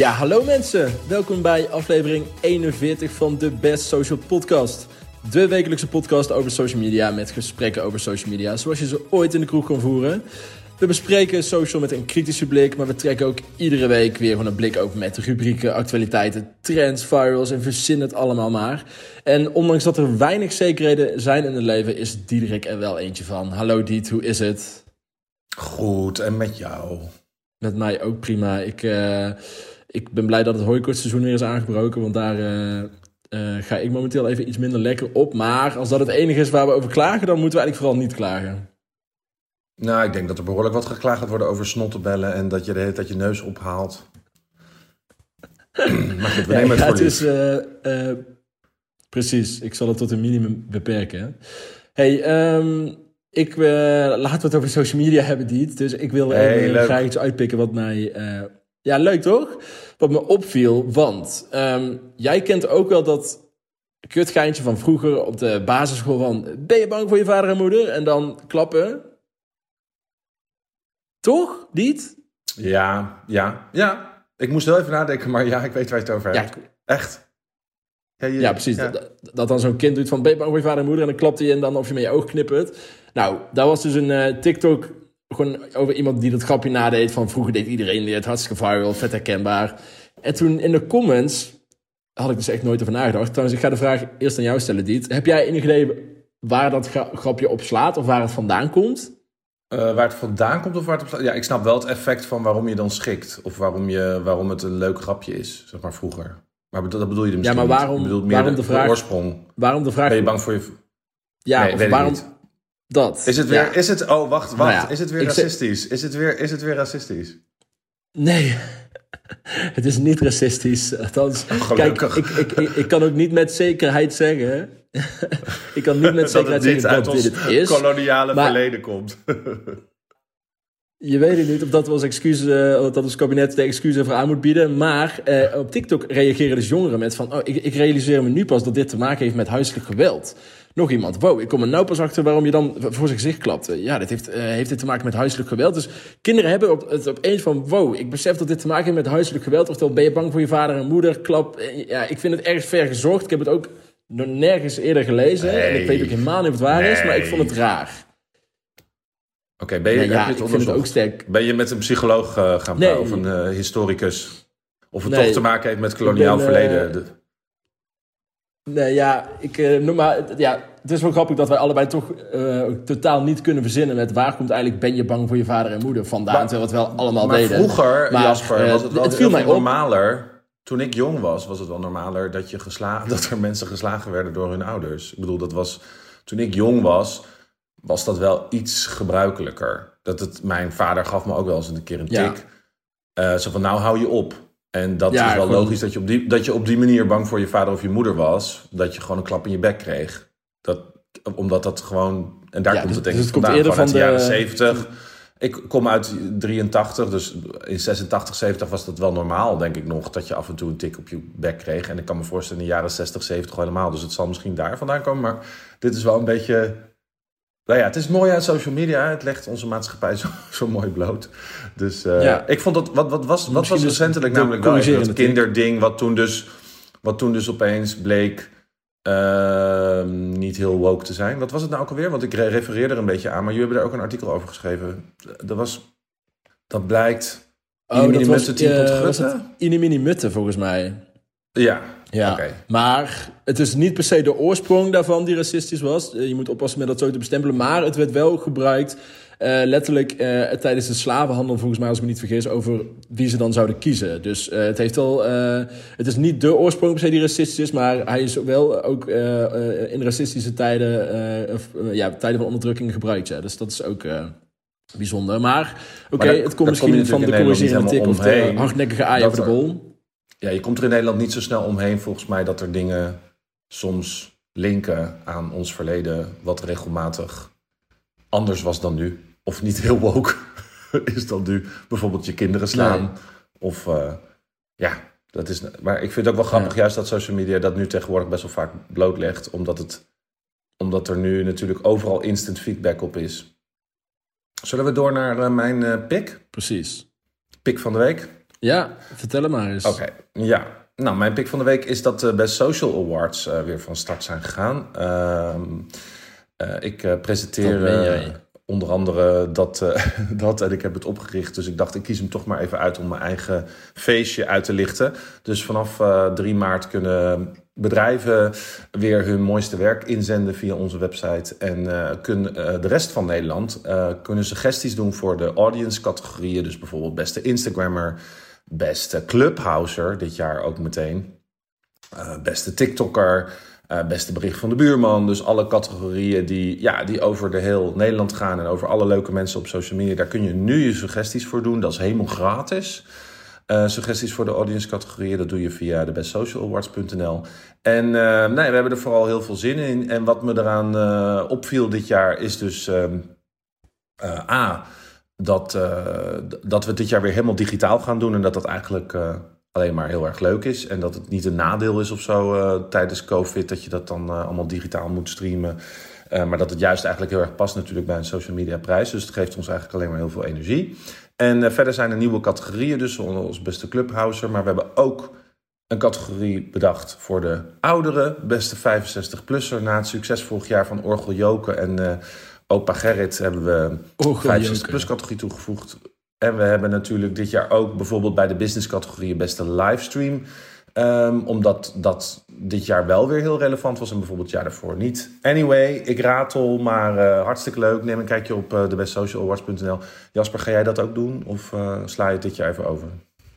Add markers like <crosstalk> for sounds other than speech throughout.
Ja, hallo mensen. Welkom bij aflevering 41 van de Best Social Podcast. De wekelijkse podcast over social media met gesprekken over social media zoals je ze ooit in de kroeg kan voeren. We bespreken social met een kritische blik, maar we trekken ook iedere week weer gewoon een blik open met rubrieken, actualiteiten, trends, virals en verzin het allemaal maar. En ondanks dat er weinig zekerheden zijn in het leven, is Diederik er wel eentje van. Hallo Diet, hoe is het? Goed, en met jou? Met mij ook prima. Ik, uh, ik ben blij dat het hooikortseizoen weer is aangebroken, want daar uh, uh, ga ik momenteel even iets minder lekker op. Maar als dat het enige is waar we over klagen, dan moeten we eigenlijk vooral niet klagen. Nou, ik denk dat er behoorlijk wat geklaagd gaat worden over snottenbellen en dat je de hele tijd je neus ophaalt. <clears throat> maar goed, we nemen ja, het voor is, uh, Precies, ik zal het tot een minimum beperken. Hey, um, ik, laten we het over social media hebben, Diet. Dus ik wil hey, graag iets uitpikken wat mij... Ja, leuk toch? Wat me opviel, want um, jij kent ook wel dat kutgeintje van vroeger op de basisschool van... Ben je bang voor je vader en moeder? En dan klappen. Toch, Diet? Ja, ja, ja. Ik moest wel even nadenken, maar ja, ik weet waar je het over hebt. Ja, Echt. Ja, je, ja precies. Ja. Dat, dat, dan zo'n kind doet van ben je bang voor je vader en moeder... en dan klapt hij en dan of je met je oog knippert. Nou, daar was dus een uh, TikTok gewoon over iemand die dat grapje nadeed... van vroeger deed iedereen dit, hartstikke viral, vet herkenbaar. En toen in de comments had ik dus echt nooit over nagedacht. Trouwens, ik ga de vraag eerst aan jou stellen, Diet. Heb jij enig idee waar dat grapje op slaat of waar het vandaan komt? Uh, waar het vandaan komt of waar het op slaat? Ja, ik snap wel het effect van waarom je dan schikt. Of waarom, je, waarom het een leuk grapje is, zeg maar vroeger. Maar dat bedoel je misschien Ja, maar waarom, meer waarom de, vraag, oorsprong. Waarom de vraag... Ben je bang voor je... Ja, nee, waarom... Dat. Is het weer... Is het... Oh, wacht, wacht. Nou ja, is het weer racistisch? Is het weer, is het weer racistisch? Nee. <laughs> het is niet racistisch. Althans, oh, kijk, ik, ik, ik, ik, kan ook niet met zekerheid zeggen... <laughs> ik kan niet met <laughs> zekerheid zeggen dat dit het is. koloniale maar, verleden komt. Je weet het niet of dat we als excuus, uh, dat ons kabinet de excuus ervoor aan moet bieden. Maar uh, op TikTok reageren dus jongeren met van... Oh, ik, ik, realiseer me nu pas dat dit te maken heeft met huiselijk geweld. Nog iemand. Wow, ik kom er nou pas achter waarom je dan voor zijn gezicht klapt. Ja, dit heeft, uh, heeft dit te maken met huiselijk geweld. Dus kinderen hebben op, het opeens van... Wow, ik besef dat dit te maken heeft met huiselijk geweld. Oftewel, ben je bang voor je vader en moeder? Klap. Ja, ik vind het erg ver gezocht. Ik heb het ook nergens eerder gelezen. Nee, en ik weet ook helemaal niet of het waar nee. is. Maar ik vond het raar. Oké, okay, ben je, nee, ja, je het ook sterk. Ben je met een psycholoog uh, gaan praten of een uh, historicus? Of het toch te maken heeft met koloniaal ben, verleden? Nee, ja, ik noem maar. Ja, het is wel grappig dat wij allebei toch totaal niet kunnen verzinnen met waar komt eigenlijk ben je bang voor je vader en moeder vandaan, maar, terwijl we het wel allemaal maar deden. Vroeger, maar vroeger, Jasper, was het wel het viel mij normaler. Toen ik jong was, was het wel normaler dat, je geslagen, dat er mensen geslagen werden door hun ouders. Ik bedoel, dat was toen ik jong was was dat wel iets gebruikelijker. Dat het, mijn vader gaf me ook wel eens een keer een tik. Ja. Uh, zo van, nou hou je op. En dat ja, is wel gewoon... logisch dat je, op die, dat je op die manier bang voor je vader of je moeder was. Dat je gewoon een klap in je bek kreeg. Dat, omdat dat gewoon... En daar ja, komt dus, het denk ik dus vandaan. Van, van de jaren 70. Ik kom uit 83, dus in 86, 70 was dat wel normaal, denk ik nog. Dat je af en toe een tik op je bek kreeg. En ik kan me voorstellen in de jaren 60, 70 helemaal. Dus het zal misschien daar vandaan komen. Maar dit is wel een beetje nou ja, het is mooi aan social media. Het legt onze maatschappij <laughs> zo, zo mooi bloot. Dus uh, ja. ik vond dat. Wat, wat was, wat was dus recentelijk namelijk wel dat kinderding. Wat toen, dus, wat toen dus opeens bleek. Uh, niet heel woke te zijn. Wat was het nou ook alweer? Want ik refereer er een beetje aan, maar jullie hebben daar ook een artikel over geschreven. Dat was. Dat blijkt. Oh, dat was, uh, was het Inimini volgens mij. Ja, ja, maar het is niet per se de oorsprong daarvan die racistisch was. Eh, je moet oppassen met dat zo te bestempelen. Maar het werd wel gebruikt uh, letterlijk uh, tijdens de slavenhandel, volgens mij, als ik me niet vergis, over wie ze dan zouden kiezen. Dus uh, het heeft al. het is niet de oorsprong per se die racistisch is, maar hij is wel ook in racistische tijden, of, ja, tijden van onderdrukking gebruikt. Ja. Dus dat is ook. bijzonder. Maar oké, okay, het komt misschien van de corrigerende tik of de hardnekkige aai over de bol ja, je komt er in Nederland niet zo snel omheen volgens mij dat er dingen soms linken aan ons verleden wat regelmatig anders was dan nu. Of niet heel woke <laughs> is dan nu. Bijvoorbeeld je kinderen slaan. Nee. Of uh, ja, dat is. Maar ik vind het ook wel grappig, ja. juist dat social media dat nu tegenwoordig best wel vaak blootlegt. Omdat, het, omdat er nu natuurlijk overal instant feedback op is. Zullen we door naar uh, mijn uh, pick? Precies. Pick van de week. Ja, vertel hem maar eens. Oké, ja. Nou, mijn pick van de week is dat de Best Social Awards weer van start zijn gegaan. Ehm, ik presenteer onder andere dat, <laughs> dat. En ik heb het opgericht. Dus ik dacht, ik kies hem toch maar even uit om mijn eigen feestje uit te lichten. Dus vanaf uh, eh, 3 maart kunnen bedrijven weer hun mooiste werk inzenden via onze website. En uh, kunnen de rest van Nederland kunnen suggesties doen voor de audience categorieën. Dus bijvoorbeeld beste Instagrammer, beste Clubhouser, dit jaar ook meteen. beste TikToker. Uh, beste bericht van de buurman. Dus alle categorieën die, ja, die over de heel Nederland gaan en over alle leuke mensen op social media. Daar kun je nu je suggesties voor doen. Dat is helemaal gratis. Uh, suggesties voor de audience categorieën, dat doe je via de bestsocialawards.nl. En nee, we hebben er vooral heel veel zin in. En wat me eraan opviel dit jaar is dus ehm, A, dat, dat we dit jaar weer helemaal digitaal gaan doen. En dat dat eigenlijk alleen maar heel erg leuk is. En dat het niet een nadeel is of zo uh, tijdens COVID dat je dat dan allemaal digitaal moet streamen. Maar dat het juist eigenlijk heel erg past natuurlijk bij een social media prijs. Dus het geeft ons eigenlijk alleen maar heel veel energie. En verder zijn er nieuwe categorieën, dus ons beste clubhouser. Maar we hebben ook een categorie bedacht voor de oudere, beste 65-plusser. Na het succes vorig jaar van Orgel Joken en opa Gerrit hebben we 65-plus categorie toegevoegd. En we hebben natuurlijk dit jaar ook bijvoorbeeld bij de business categorie beste livestream. Um, omdat dat dit jaar wel weer heel relevant was en bijvoorbeeld het jaar daarvoor niet. Anyway, ik ratel, maar uh, hartstikke leuk. Neem een kijkje op uh, de Jasper, ga jij dat ook doen of uh, sla je het dit jaar even over?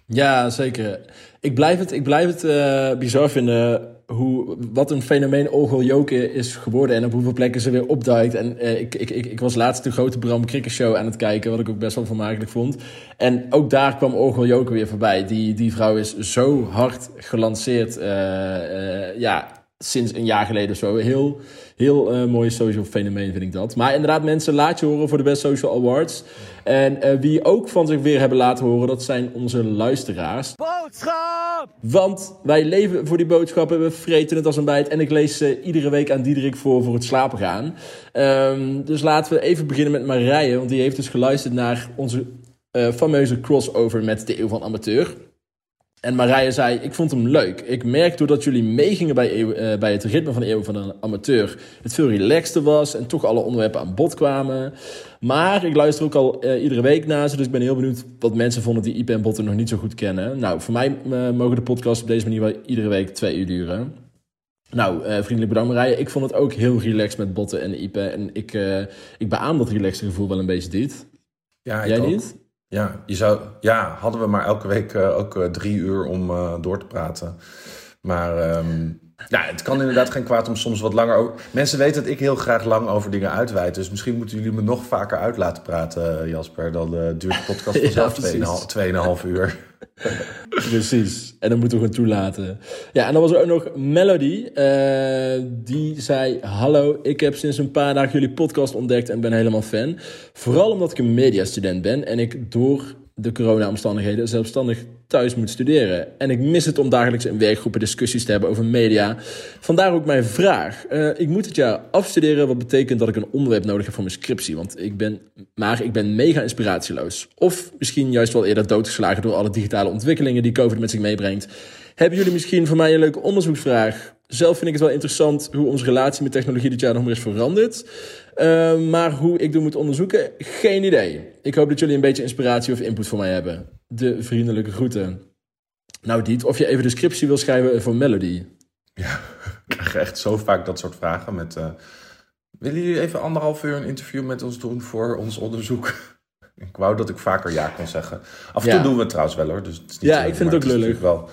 Ja, zeker. Ik blijf het, ik blijf het uh, bizar vinden hoe, wat een fenomeen Ogel Joken is geworden en op hoeveel plekken ze weer opduikt. En uh, ik, ik, ik, ik was laatst de grote Bram show aan het kijken, wat ik ook best wel vermakelijk vond. En ook daar kwam Ogel Joken weer voorbij. Die, die vrouw is zo hard gelanceerd. Uh, ja, sinds een jaar geleden of zo. Heel, heel uh, mooi social fenomeen vind ik dat. Maar inderdaad, mensen, laat je horen voor de Best Social Awards. En uh, wie ook van zich weer hebben laten horen, dat zijn onze luisteraars. Boodschap! Want wij leven voor die boodschappen, we vreten het als een bijt. En ik lees ze iedere week aan Diederik voor voor het slapen gaan. Um, dus laten we even beginnen met Marije, want die heeft dus geluisterd naar onze uh, fameuze crossover met de Eeuw van Amateur. En Marije zei, ik vond hem leuk. Ik merk doordat jullie meegingen bij, uh, bij het ritme van de eeuw van een amateur... het veel relaxter was en toch alle onderwerpen aan bod kwamen. Maar ik luister ook al uh, iedere week naar ze... dus ik ben heel benieuwd wat mensen vonden die en Botten nog niet zo goed kennen. Nou, voor mij uh, mogen de podcasts op deze manier wel iedere week twee uur duren. Nou, vriendelijk bedankt Marije. Ik vond het ook heel relaxed met Botten en Ipe. En ik, ik beaam dat relaxte gevoel wel een beetje dit. Ja, Jij niet? Ja, je zou, ja, hadden we maar elke week uh, ook uh, drie uur om uh, door te praten. Maar um, ja, het kan inderdaad geen kwaad om soms wat langer over... Mensen weten dat ik heel graag lang over dingen uitweid. Dus misschien moeten jullie me nog vaker uit laten praten, Jasper. Dan duurt de podcast <laughs> vanzelf ja, 2,5 uur. <laughs> precies. En dan moeten we gewoon toelaten. Ja, en dan was er ook nog Melody. Uh, die zei: Hallo, ik heb sinds een paar dagen jullie podcast ontdekt en ben helemaal fan. Vooral omdat ik een mediastudent ben en ik door de corona-omstandigheden zelfstandig thuis moet studeren. En ik mis het om dagelijks in werkgroepen discussies te hebben over media. Vandaar ook mijn vraag. Uh, ik moet het jaar afstuderen, wat betekent dat ik een onderwerp nodig heb voor mijn scriptie. Want ik ben, maar ik ben mega inspiratieloos. Of misschien juist wel eerder doodgeslagen door alle digitale ontwikkelingen die COVID met zich meebrengt. Hebben jullie misschien voor mij een leuke onderzoeksvraag? Zelf vind ik het wel interessant hoe onze relatie met technologie dit jaar nog maar is veranderd. Uh, maar hoe ik dit moet onderzoeken, geen idee. Ik hoop dat jullie een beetje inspiratie of input voor mij hebben. De vriendelijke groeten. Nou, Diet, of je even de scriptie wil schrijven voor Melody. Ja, <laughs> ik krijg echt zo vaak dat soort vragen met... Uh, willen jullie even anderhalf uur een interview met ons doen voor ons onderzoek? <laughs> ik wou dat ik vaker ja kon zeggen. Af en toe doen we het trouwens wel hoor. Dus het is niet ja, ik vind het ook lullig. Wel,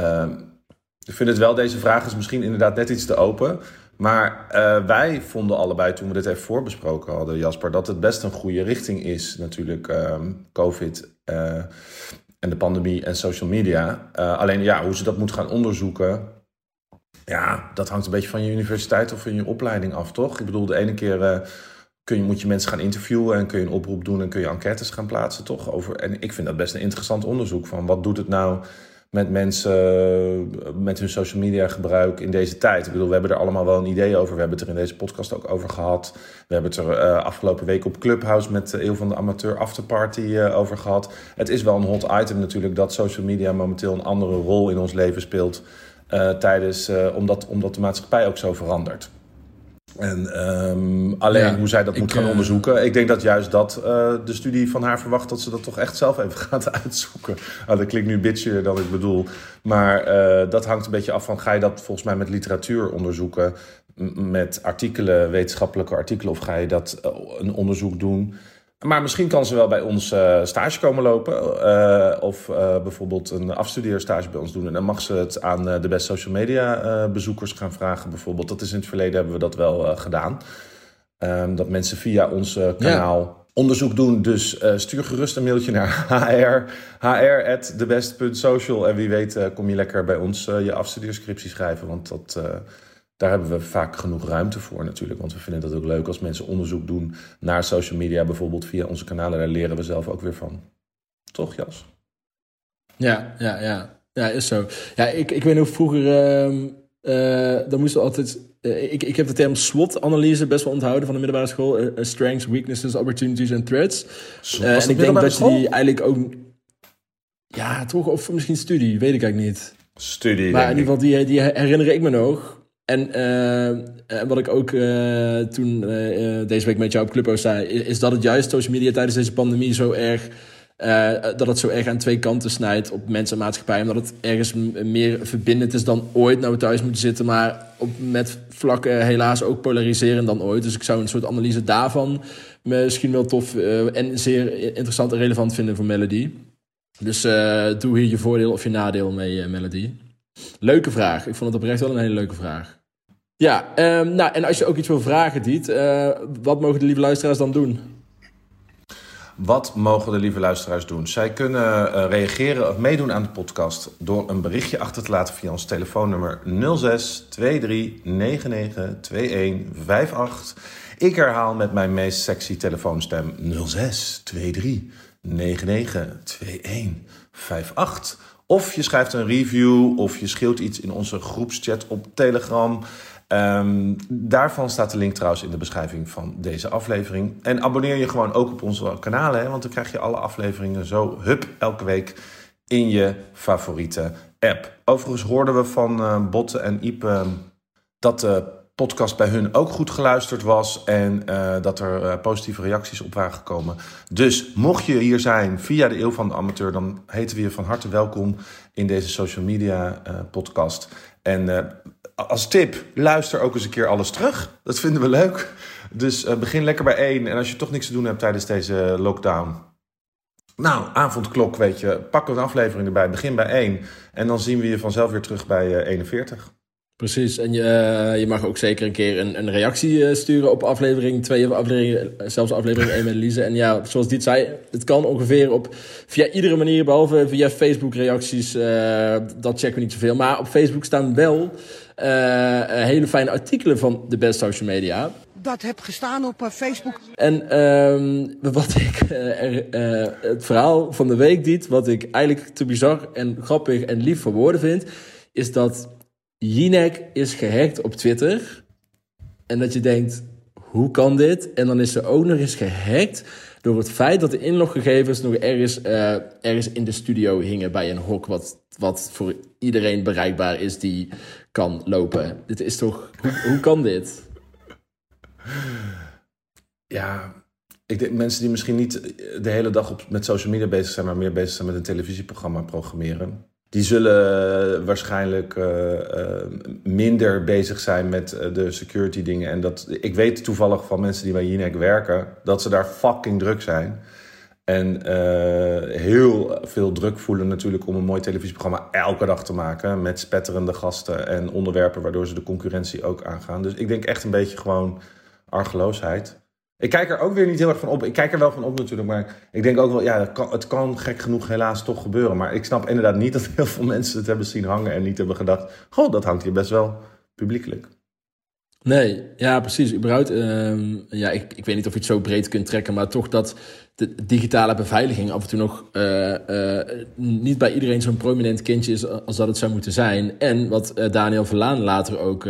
uh, ik vind het wel, deze vraag is misschien inderdaad net iets te open. Maar uh, wij vonden allebei toen we dit even voorbesproken hadden, Jasper, dat het best een goede richting is, natuurlijk, um, COVID uh, en de pandemie en social media. Uh, alleen ja, hoe ze dat moeten gaan onderzoeken, ja, dat hangt een beetje van je universiteit of van je opleiding af, toch? Ik bedoel, de ene keer kun je, moet je mensen gaan interviewen en kun je een oproep doen en kun je enquêtes gaan plaatsen, toch? Over, en ik vind dat best een interessant onderzoek van wat doet het nou met mensen, met hun social media gebruik in deze tijd. Ik bedoel, we hebben er allemaal wel een idee over. We hebben het er in deze podcast ook over gehad. We hebben het er uh, afgelopen week op Clubhouse met de Eeuw van de Amateur Afterparty uh, over gehad. Het is wel een hot item natuurlijk dat social media momenteel een andere rol in ons leven speelt. Tijdens, omdat, omdat de maatschappij ook zo verandert. En um, alleen hoe zij dat moet gaan uh, onderzoeken. Ik denk dat juist dat uh, de studie van haar verwacht dat ze dat toch echt zelf even <laughs> gaat uitzoeken. Nou, dat klinkt nu bitchier dan ik bedoel. Maar uh, dat hangt een beetje af van ga je dat volgens mij met literatuur onderzoeken. Met artikelen, wetenschappelijke artikelen. Of ga je dat een onderzoek doen maar misschien kan ze wel bij ons uh, stage komen lopen. Uh, of uh, bijvoorbeeld een afstudeerstage bij ons doen. En dan mag ze het aan de best social media bezoekers gaan vragen. Bijvoorbeeld. Dat is in het verleden hebben we dat wel gedaan. Um, dat mensen via ons kanaal ja. onderzoek doen. Dus stuur gerust een mailtje naar <laughs> hr. hr@thebest.social. En wie weet kom je lekker bij ons je afstudeerscriptie schrijven. Want dat daar hebben we vaak genoeg ruimte voor natuurlijk. Want we vinden dat ook leuk als mensen onderzoek doen naar social media, bijvoorbeeld via onze kanalen. Daar leren we zelf ook weer van. Toch, Jas? Ja, ja, ja. Ja, is zo. Ja, ik, ik weet nog vroeger, uh, uh, dan moesten we altijd... Uh, ik, ik heb de term SWOT-analyse best wel onthouden van de middelbare school. Uh, strengths, weaknesses, opportunities en threats. en ik denk dat je die eigenlijk ook... Ja, toch? Of misschien studie, weet ik eigenlijk niet. Studie, Maar in ieder geval, die, die herinner ik me nog. En uh, wat ik ook uh, toen uh, deze week met jou op Clubhouse zei, is dat het juist social media tijdens deze pandemie zo erg, dat het zo erg aan twee kanten snijdt op mensen en maatschappij. Omdat het ergens meer verbindend is dan ooit nou thuis moeten zitten, maar op, met vlakken helaas ook polariserend dan ooit. Dus ik zou een soort analyse daarvan misschien wel tof en zeer interessant en relevant vinden voor Melody. Dus doe hier je voordeel of je nadeel mee, Melody. Leuke vraag. Ik vond het oprecht wel een hele leuke vraag. Ja, um, nou, en als je ook iets wil vragen, Diet, uh, wat mogen de lieve luisteraars dan doen? Wat mogen de lieve luisteraars doen? Zij kunnen uh, reageren of meedoen aan de podcast door een berichtje achter te laten via ons telefoonnummer 06 23 99 21 58. Ik herhaal met mijn meest sexy telefoonstem 06 23 99 21 58. Of je schrijft een review of je scheelt iets in onze groepschat op Telegram. Um, daarvan staat de link trouwens in de beschrijving van deze aflevering. En abonneer je gewoon ook op onze kanalen, hè, want dan krijg je alle afleveringen zo hup elke week in je favoriete app. Overigens hoorden we van uh, Botte en Ipe dat de podcast bij hun ook goed geluisterd was en uh, dat er uh, positieve reacties op waren gekomen. Dus mocht je hier zijn via de Eeuw van de Amateur, dan heten we je van harte welkom in deze social media uh, podcast. En als tip, luister ook eens een keer alles terug. Dat vinden we leuk. Dus begin lekker bij één. En als je toch niks te doen hebt tijdens deze lockdown, nou, avondklok, weet je, pak een aflevering erbij. Begin bij één. En dan zien we je vanzelf weer terug bij 41. Precies, en je, uh, je mag ook zeker een keer een, een reactie uh, sturen op aflevering 2 of aflevering, zelfs aflevering 1 met Lise. En ja, zoals dit zei, het kan ongeveer op via iedere manier, behalve via Facebook reacties, uh, dat checken we niet zoveel. Maar op Facebook staan wel hele fijne artikelen van de best social media. Dat heb gestaan op Facebook. En ehm, wat ik, het verhaal van de week dit, wat ik eigenlijk te bizar en grappig en lief voor woorden vind, is dat Jinek is gehackt op Twitter. En dat je denkt, hoe kan dit? En dan is ze ook nog eens gehackt door het feit dat de inloggegevens nog ergens, uh, ergens in de studio hingen bij een hok. Wat, wat voor iedereen bereikbaar is die kan lopen. Dit is toch, hoe, hoe kan dit? Ja, ik denk mensen die misschien niet de hele dag op, met social media bezig zijn, maar meer bezig zijn met een televisieprogramma programmeren die zullen waarschijnlijk uh, uh, minder bezig zijn met uh, de security dingen. En dat, ik weet toevallig van mensen die bij Jinek werken, dat ze daar fucking druk zijn. En heel veel druk voelen natuurlijk om een mooi televisieprogramma elke dag te maken. Met spetterende gasten en onderwerpen waardoor ze de concurrentie ook aangaan. Dus ik denk echt een beetje gewoon argeloosheid. Ik kijk er ook weer niet heel erg van op. Ik kijk er wel van op natuurlijk, maar ik denk ook wel, ja, het kan, het kan gek genoeg helaas toch gebeuren. Maar ik snap inderdaad niet <laughs> dat heel veel mensen het hebben zien hangen en niet hebben gedacht, goh, dat hangt hier best wel publiekelijk. Nee, ja, precies. Überhaupt, uh, ja, ik, ik weet niet of je het zo breed kunt trekken, maar toch dat de digitale beveiliging af en toe nog uh, niet bij iedereen zo'n prominent kindje is als dat het zou moeten zijn. En wat Daniel Verlaan later ook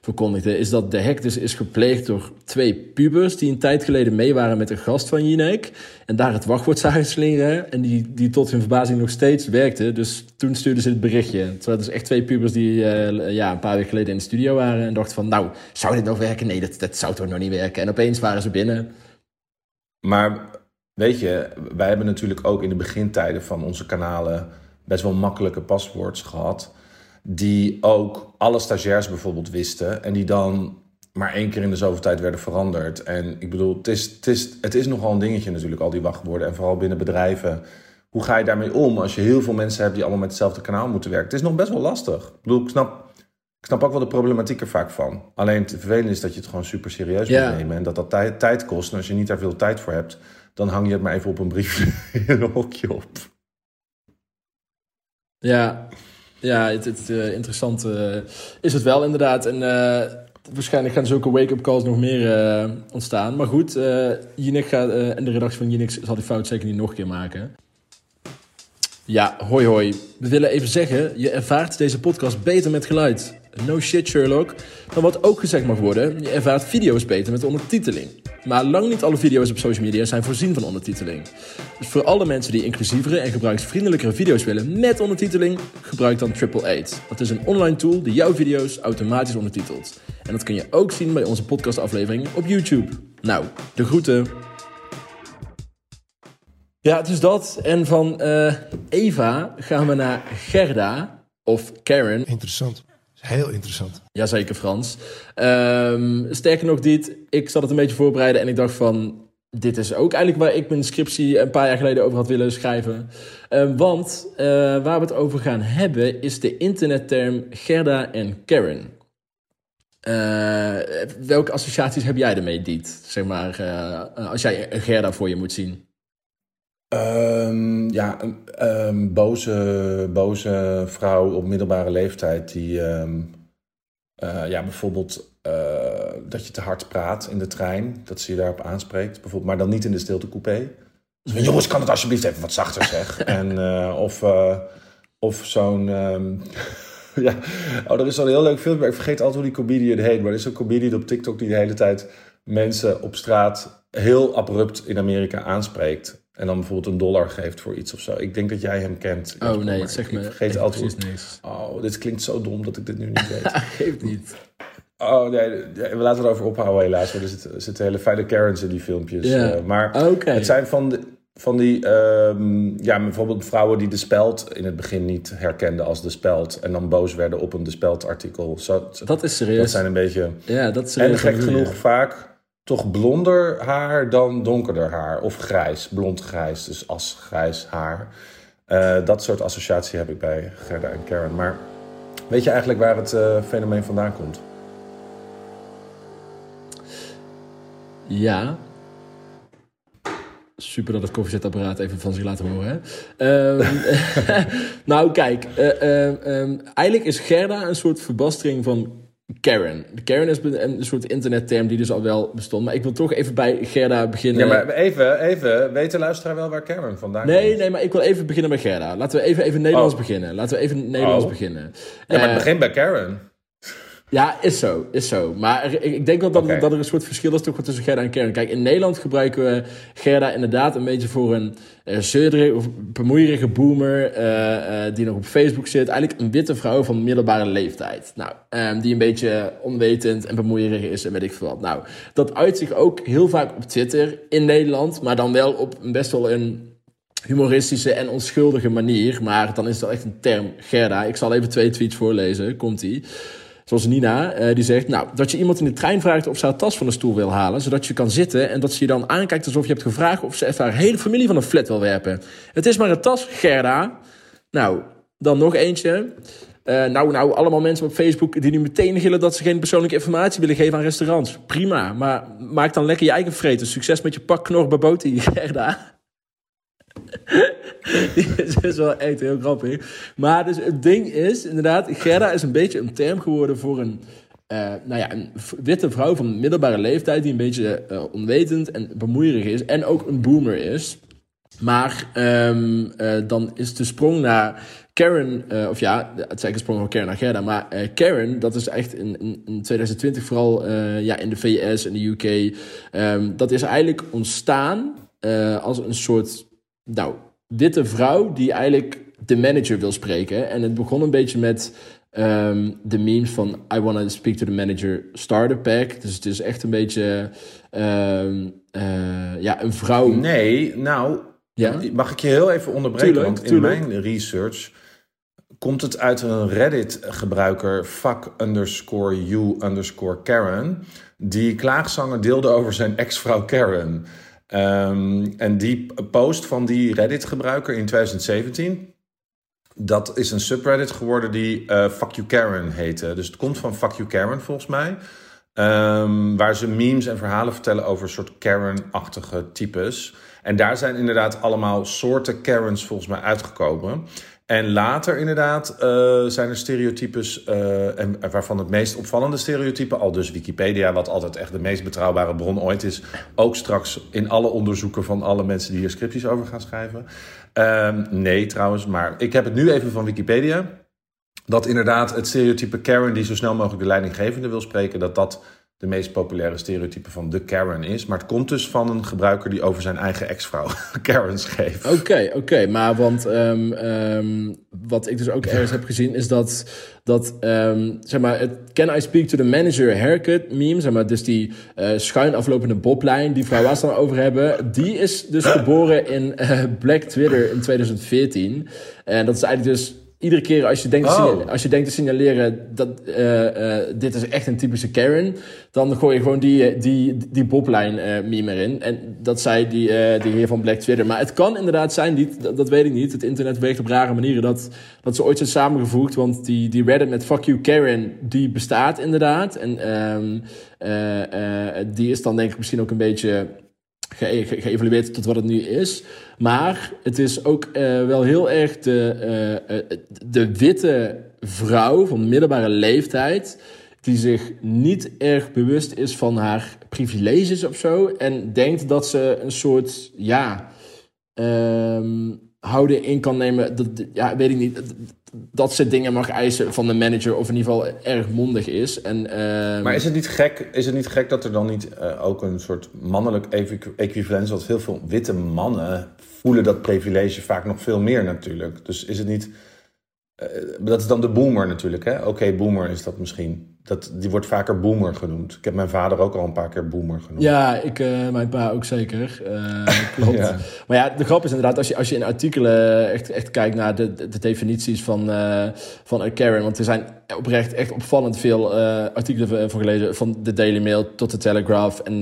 verkondigde, is dat de hack dus is gepleegd door twee pubers die een tijd geleden mee waren met een gast van Jinek. En daar het wachtwoord zagen slingeren. En die, die tot hun verbazing nog steeds werkte. Dus toen stuurden ze het berichtje. Het waren dus echt twee pubers die ja, een paar weken geleden in de studio waren. En dachten van, nou, zou dit nog werken? Nee, dat, dat zou toch nog niet werken. En opeens waren ze binnen. Maar Weet je, wij hebben natuurlijk ook in de begintijden van onze kanalen best wel makkelijke paswoords gehad. Die ook alle stagiairs bijvoorbeeld wisten. En die dan maar één keer in de zoveel tijd werden veranderd. En ik bedoel, het is, het is, het is nogal een dingetje natuurlijk, al die wachtwoorden. En vooral binnen bedrijven. Hoe ga je daarmee om als je heel veel mensen hebt die allemaal met hetzelfde kanaal moeten werken? Het is nog best wel lastig. Ik bedoel, ik snap, ik snap ook wel de problematiek er vaak van. Alleen het vervelende is dat je het gewoon super serieus moet nemen. En dat dat tijd, tijd kost. En als je niet daar veel tijd voor hebt dan hang je het maar even op een briefje <laughs> in een hokje op. Ja, ja het, het uh, interessant uh, is het wel inderdaad. En uh, waarschijnlijk gaan zulke wake-up calls nog meer ontstaan. Maar goed, Jinek gaat, en de redactie van Jinek zal die fout zeker niet nog een keer maken. Ja, hoi hoi. We willen even zeggen, je ervaart deze podcast beter met geluid. No shit Sherlock. Maar wat ook gezegd mag worden, je ervaart video's beter met ondertiteling. Maar lang niet alle video's op social media zijn voorzien van ondertiteling. Dus voor alle mensen die inclusievere en gebruiksvriendelijkere video's willen met ondertiteling, gebruik dan Triple Eight. Dat is een online tool die jouw video's automatisch ondertitelt. En dat kun je ook zien bij onze podcastaflevering op YouTube. Nou, de groeten. Ja, het is dat. En van uh, Eva gaan we naar Gerda of Karen. Interessant. Heel interessant. Jazeker, Frans. Um, sterker nog, dit, ik zat het een beetje voorbereiden en ik dacht van... Dit is ook eigenlijk waar ik mijn scriptie een paar jaar geleden over had willen schrijven. Um, want uh, waar we het over gaan hebben is de internetterm Gerda en Karen. Uh, welke associaties heb jij ermee, Diet? Zeg maar, uh, als jij Gerda voor je moet zien. Um, ja, een um, boze, boze vrouw op middelbare leeftijd die um, uh, ja, bijvoorbeeld uh, dat je te hard praat in de trein, dat ze je daarop aanspreekt, bijvoorbeeld, maar dan niet in de stiltecoupé. Dus, jongens, kan het alsjeblieft even wat zachter zeg. <laughs> en, uh, of, of zo'n. <laughs> ja, oh, er is zo'n heel leuk filmpje, ik vergeet altijd hoe die comedian heet, maar er is een comedian op TikTok die de hele tijd mensen op straat heel abrupt in Amerika aanspreekt. En dan bijvoorbeeld een dollar geeft voor iets of zo. Ik denk dat jij hem kent. Oh nee, zeg me. Ik vergeet altijd. Niks. Oh, dit klinkt zo dom dat ik dit nu niet weet. <laughs> Geeft niet. Oh nee, we laten het over ophouden helaas. Er zitten, zitten hele fijne Karens in die filmpjes. Ja. Uh, maar okay. het zijn van, de, van die, um, ja, bijvoorbeeld vrouwen die de speld in het begin niet herkenden als de speld. En dan boos werden op een de speld artikel. Zo, dat is serieus. Dat zijn een beetje... Ja, dat is serieus. En gek genoeg vaak toch blonder haar dan donkerder haar. Of grijs, blond-grijs, dus asgrijs haar. Uh, dat soort associatie heb ik bij Gerda en Karen. Maar weet je eigenlijk waar het uh, fenomeen vandaan komt? Ja. Super dat het koffiezetapparaat even van zich laat horen. Um, <laughs> nou, kijk. Uh, um, eigenlijk is Gerda een soort verbastering van Karen. Karen is een soort internetterm die dus al wel bestond. Maar ik wil toch even bij Gerda beginnen. Ja, maar even, even. Weet de luisteraar wel waar Karen vandaan nee, komt? Nee, maar ik wil even beginnen bij Gerda. Laten we even, even Nederlands oh. beginnen. Laten we even Nederlands oh. beginnen. Ja, maar uh, begin bij Karen. Ja, is zo, is zo. Maar ik denk wel dat, okay. dat er een soort verschil is toch tussen Gerda en Karen. Kijk, in Nederland gebruiken we Gerda inderdaad een beetje voor een uh, zeurderige of bemoeierige boomer uh, uh, die nog op Facebook zit. Eigenlijk een witte vrouw van middelbare leeftijd. Nou, um, die een beetje onwetend en bemoeierig is en weet ik veel wat. Nou, dat uit zich ook heel vaak op Twitter in Nederland, maar dan wel op best wel een humoristische en onschuldige manier. Maar dan is dat echt een term, Gerda. Ik zal even twee tweets voorlezen, komt-ie. Zoals Nina, uh, die zegt, nou, dat je iemand in de trein vraagt of ze haar tas van de stoel wil halen, zodat je kan zitten en dat ze je dan aankijkt alsof je hebt gevraagd of ze even haar hele familie van een flat wil werpen. Het is maar een tas, Gerda. Nou, dan nog eentje. Uh, nou, nou, allemaal mensen op Facebook die nu meteen gillen dat ze geen persoonlijke informatie willen geven aan restaurants. Prima, maar maak dan lekker je eigen vreten. Succes met je pak knor <laughs> Gerda. <laughs> Die is wel echt heel grappig. Maar dus het ding is, inderdaad, Gerda is een beetje een term geworden voor een nou ja, een witte vrouw van middelbare leeftijd die een beetje onwetend en bemoeierig is en ook een boomer is. Maar um, dan is de sprong naar Karen, of ja, het is sprong van Karen naar Gerda, maar Karen, dat is echt in, in, in 2020 vooral ja, in de VS en de UK, um, dat is eigenlijk ontstaan als een soort, nou, witte vrouw die eigenlijk de manager wil spreken. En het begon een beetje met um, de memes van I want to speak to the manager starter pack. Dus het is echt een beetje ja, een vrouw. Nee, nou, ja? Mag ik je heel even onderbreken? want in mijn research komt het uit een Reddit-gebruiker, fuck underscore you underscore Karen, die klaagzanger deelde over zijn ex-vrouw Karen. Ehm, en die post van die Reddit-gebruiker in 2017, dat is een subreddit geworden die uh, Fuck You Karen heette. Dus het komt van Fuck You Karen volgens mij. Um, waar ze memes en verhalen vertellen over een soort Karen-achtige types. En daar zijn inderdaad allemaal soorten Karens volgens mij uitgekomen. En later inderdaad uh, zijn er stereotypes, uh, en waarvan het meest opvallende stereotype, al dus Wikipedia, wat altijd echt de meest betrouwbare bron ooit is, ook straks in alle onderzoeken van alle mensen die hier scripties over gaan schrijven. Uh, nee trouwens, maar ik heb het nu even van Wikipedia. Dat inderdaad het stereotype Karen die zo snel mogelijk de leidinggevende wil spreken, dat dat de meest populaire stereotype van de Karen is. Maar het komt dus van een gebruiker die over zijn eigen ex-vrouw <laughs> Karen schreef. Oké, oké. Maar want um, um, wat ik dus ook ergens heb gezien is dat, dat um, zeg maar, het Can I Speak to the Manager haircut meme, zeg maar, dus die uh, schuin aflopende boblijn die vrouw was dan over hebben, die is dus geboren in uh, Black Twitter in 2014. En dat is eigenlijk dus iedere keer als je denkt, oh. als je denkt te signaleren dat uh, uh, dit is echt een typische Karen, dan gooi je gewoon die, die, die boblijn uh, meme erin. En dat zei die, die heer van Black Twitter. Maar het kan inderdaad zijn, niet, dat, dat, weet ik niet. Het internet werkt op rare manieren dat, dat ze ooit zijn samengevoegd. Want die, die Reddit met Fuck You Karen, die bestaat inderdaad. En um, die is dan denk ik misschien ook een beetje ge geëvalueerd tot wat het nu is. Maar het is ook uh, wel heel erg de, uh, de witte vrouw van middelbare leeftijd. Die zich niet erg bewust is van haar privileges of zo. En denkt dat ze een soort, ja, um, houden in kan nemen. Dat, ja, weet ik niet dat ze dingen mag eisen van de manager, of in ieder geval erg mondig is. En, uh... Maar is het, niet gek, is het niet gek dat er dan niet uh, ook een soort mannelijk equivalent is? Want heel veel witte mannen voelen dat privilege vaak nog veel meer natuurlijk. Dus is het niet. Uh, dat is dan de boomer natuurlijk? Oké, boomer is dat misschien. Dat, die wordt vaker boomer genoemd. Ik heb mijn vader ook al een paar keer boomer genoemd. Ja, ik, uh, mijn pa ook zeker. Uh, <laughs> klopt. ja. Maar ja, de grap is inderdaad, als je, als je in artikelen echt, echt kijkt naar de, de, definities van, uh, van Karen. Want er zijn oprecht echt opvallend veel artikelen voor gelezen. Van de Daily Mail tot de Telegraph. En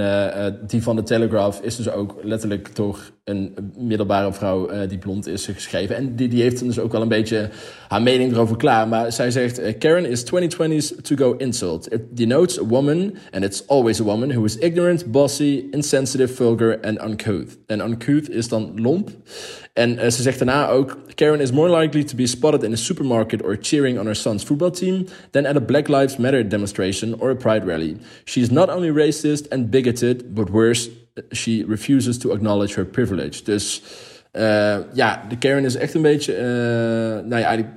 die van de Telegraph is dus ook letterlijk door een middelbare vrouw die blond is geschreven. En die, die heeft dus ook wel een beetje haar mening erover klaar. Maar zij zegt, Karen is 2020's to go insult. It denotes a woman, and it's always a woman, who is ignorant, bossy, insensitive, vulgar and uncouth. En uncouth is dan lomp. En ze zegt daarna ook: Karen is more likely to be spotted in a supermarket or cheering on her son's football team than at a Black Lives Matter demonstration or a pride rally. She is not only racist and bigoted, but worse, she refuses to acknowledge her privilege. Dus uh, ja, de Karen is echt een beetje. Uh, nou ja, eigenlijk,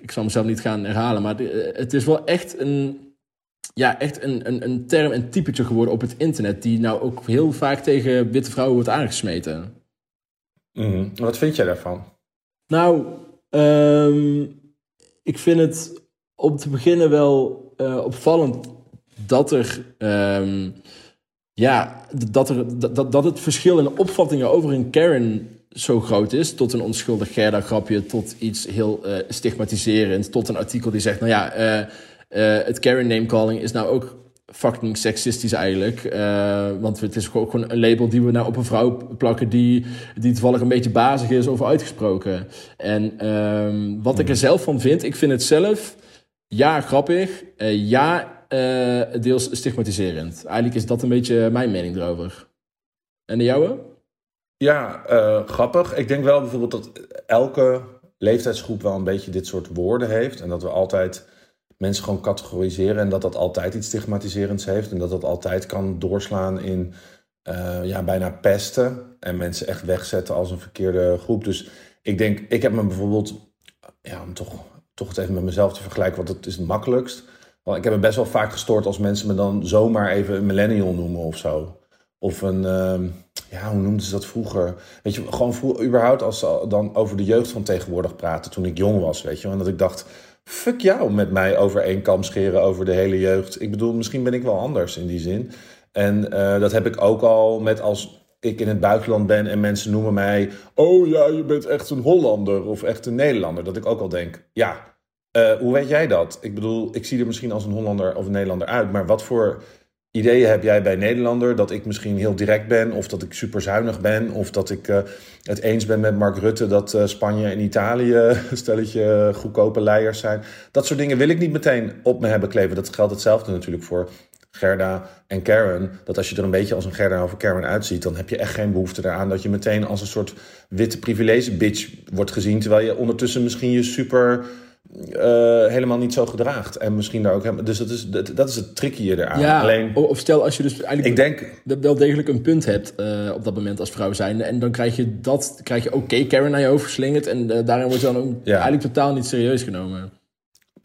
ik zal mezelf niet gaan herhalen, maar het is wel echt een ja, echt een, een, een term, een typetje geworden op het internet. Die nou ook heel vaak tegen witte vrouwen wordt aangesmeten. Mm Wat vind jij daarvan? Nou, um, ik vind het om te beginnen wel uh, opvallend dat er. Um, ja, dat, er, dat, dat het verschil in opvattingen over een Karen zo groot is. Tot een onschuldig Gerda-grapje, tot iets heel uh, stigmatiserends. Tot een artikel die zegt: Nou ja. Uh, het Karen name calling is nou ook fucking seksistisch eigenlijk. Want het is gewoon een label die we nou op een vrouw plakken die, die toevallig een beetje bazig is over uitgesproken. En um, wat ik er zelf van vind, ik vind het zelf ja grappig, uh, ja deels stigmatiserend. Eigenlijk is dat een beetje mijn mening erover. En de jouwe? Ja, grappig. Ik denk wel bijvoorbeeld dat elke leeftijdsgroep wel een beetje dit soort woorden heeft. En dat we altijd mensen gewoon categoriseren en dat dat altijd iets stigmatiserends heeft en dat dat altijd kan doorslaan in ja, bijna pesten en mensen echt wegzetten als een verkeerde groep. Dus ik denk, ik heb me bijvoorbeeld, ja, toch, toch het even met mezelf te vergelijken, want het is het makkelijkst. Want ik heb me best wel vaak gestoord als mensen me dan zomaar even een millennial noemen of zo. Of een, uh, ja, hoe noemden ze dat vroeger? Weet je, gewoon vroeger, überhaupt als ze dan over de jeugd van tegenwoordig praten toen ik jong was, weet je. En dat ik dacht, fuck jou met mij over één kam scheren over de hele jeugd. Ik bedoel, misschien ben ik wel anders in die zin. En uh, dat heb ik ook al met als ik in het buitenland ben en mensen noemen mij... Oh ja, je bent echt een Hollander of echt een Nederlander. Dat ik ook al denk, ja, uh, hoe weet jij dat? Ik bedoel, ik zie er misschien als een Hollander of een Nederlander uit. Maar wat voor ideeën heb jij bij Nederlander? Dat ik misschien heel direct ben, of dat ik super zuinig ben, of dat ik uh, het eens ben met Mark Rutte dat uh, Spanje en Italië een <laughs> stelletje goedkope leiers zijn. Dat soort dingen wil ik niet meteen op me hebben kleven. Dat geldt hetzelfde natuurlijk voor Gerda en Karen. Dat als je er een beetje als een Gerda of een Karen uitziet, dan heb je echt geen behoefte eraan dat je meteen als een soort witte privilege bitch wordt gezien. Terwijl je ondertussen misschien je super uh, helemaal niet zo gedraagt. En misschien daar ook helemaal. Dus dat is, dat, dat is het tricky eraan. Ja, Alleen, of stel als je dus eigenlijk ik denk, wel degelijk een punt hebt uh, op dat moment als vrouw zijn. En dan krijg je dat, krijg je oké okay, Karen naar je hoofd geslingerd. En uh, daarin word je dan ook ja. eigenlijk totaal niet serieus genomen.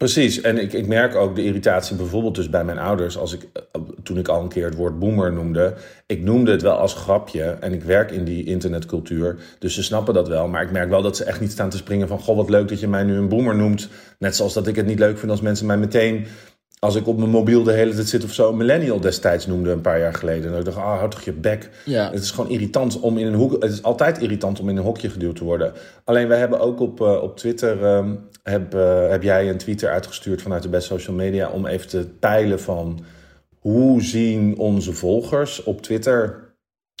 Precies, en ik, ik merk ook de irritatie bijvoorbeeld dus bij mijn ouders. Als ik, toen ik al een keer het woord boomer noemde. Ik noemde het wel als grapje en ik werk in die internetcultuur. Dus ze snappen dat wel. Maar ik merk wel dat ze echt niet staan te springen van... Goh, wat leuk dat je mij nu een boomer noemt. Net zoals dat ik het niet leuk vind als mensen mij meteen... Als ik op mijn mobiel de hele tijd zit of zo, een millennial destijds noemde een paar jaar geleden. En ik dacht, ah, houd toch je bek. Ja. Het is gewoon irritant om in een hoek. Het is altijd irritant om in een hokje geduwd te worden. Alleen wij hebben ook op, uh, op Twitter um, heb, uh, heb jij een tweet uitgestuurd vanuit de Best Social Media om even te peilen van hoe zien onze volgers op Twitter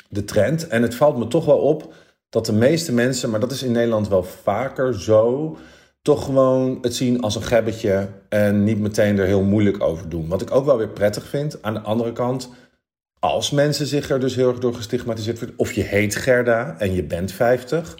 de trend. En het valt me toch wel op dat de meeste mensen, maar dat is in Nederland wel vaker zo, toch gewoon het zien als een gebbetje en niet meteen er heel moeilijk over doen. Wat ik ook wel weer prettig vind. Aan de andere kant, als mensen zich er dus heel erg door gestigmatiseerd voelen, of je heet Gerda en je bent 50,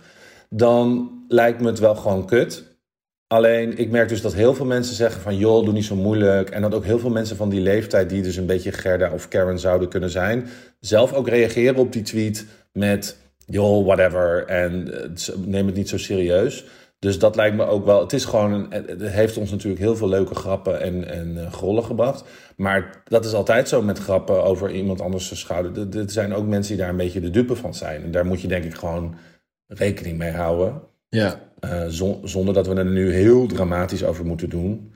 dan lijkt me het wel gewoon kut. Alleen ik merk dus dat heel veel mensen zeggen van joh, doe niet zo moeilijk. En dat ook heel veel mensen van die leeftijd, die dus een beetje Gerda of Karen zouden kunnen zijn, zelf ook reageren op die tweet met joh, whatever. En eh, neem het niet zo serieus. Dus dat lijkt me ook wel. Het is gewoon. Een, het heeft ons natuurlijk heel veel leuke grappen en, en uh, grollen gebracht. Maar dat is altijd zo met grappen over iemand anders schouder. Er zijn ook mensen die daar een beetje de dupe van zijn. En daar moet je denk ik gewoon rekening mee houden. Ja. Uh, zonder dat we er nu heel dramatisch over moeten doen.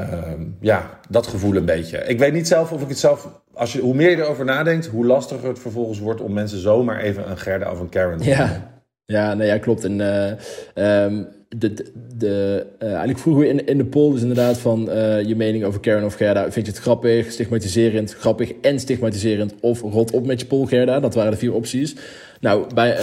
Uh, ja, dat gevoel een beetje. Ik weet niet zelf of ik het zelf. Als je, hoe meer je erover nadenkt, hoe lastiger het vervolgens wordt om mensen zomaar even een Gerda of een Karen te ja. Ja, nee, ja, klopt. En uh, de, de, uh, eigenlijk vroegen we in, in de poll dus inderdaad van uh, je mening over Karen of Gerda. Vind je het grappig, stigmatiserend, grappig en stigmatiserend of rot op met je poll Gerda? Dat waren de vier opties. Nou, bij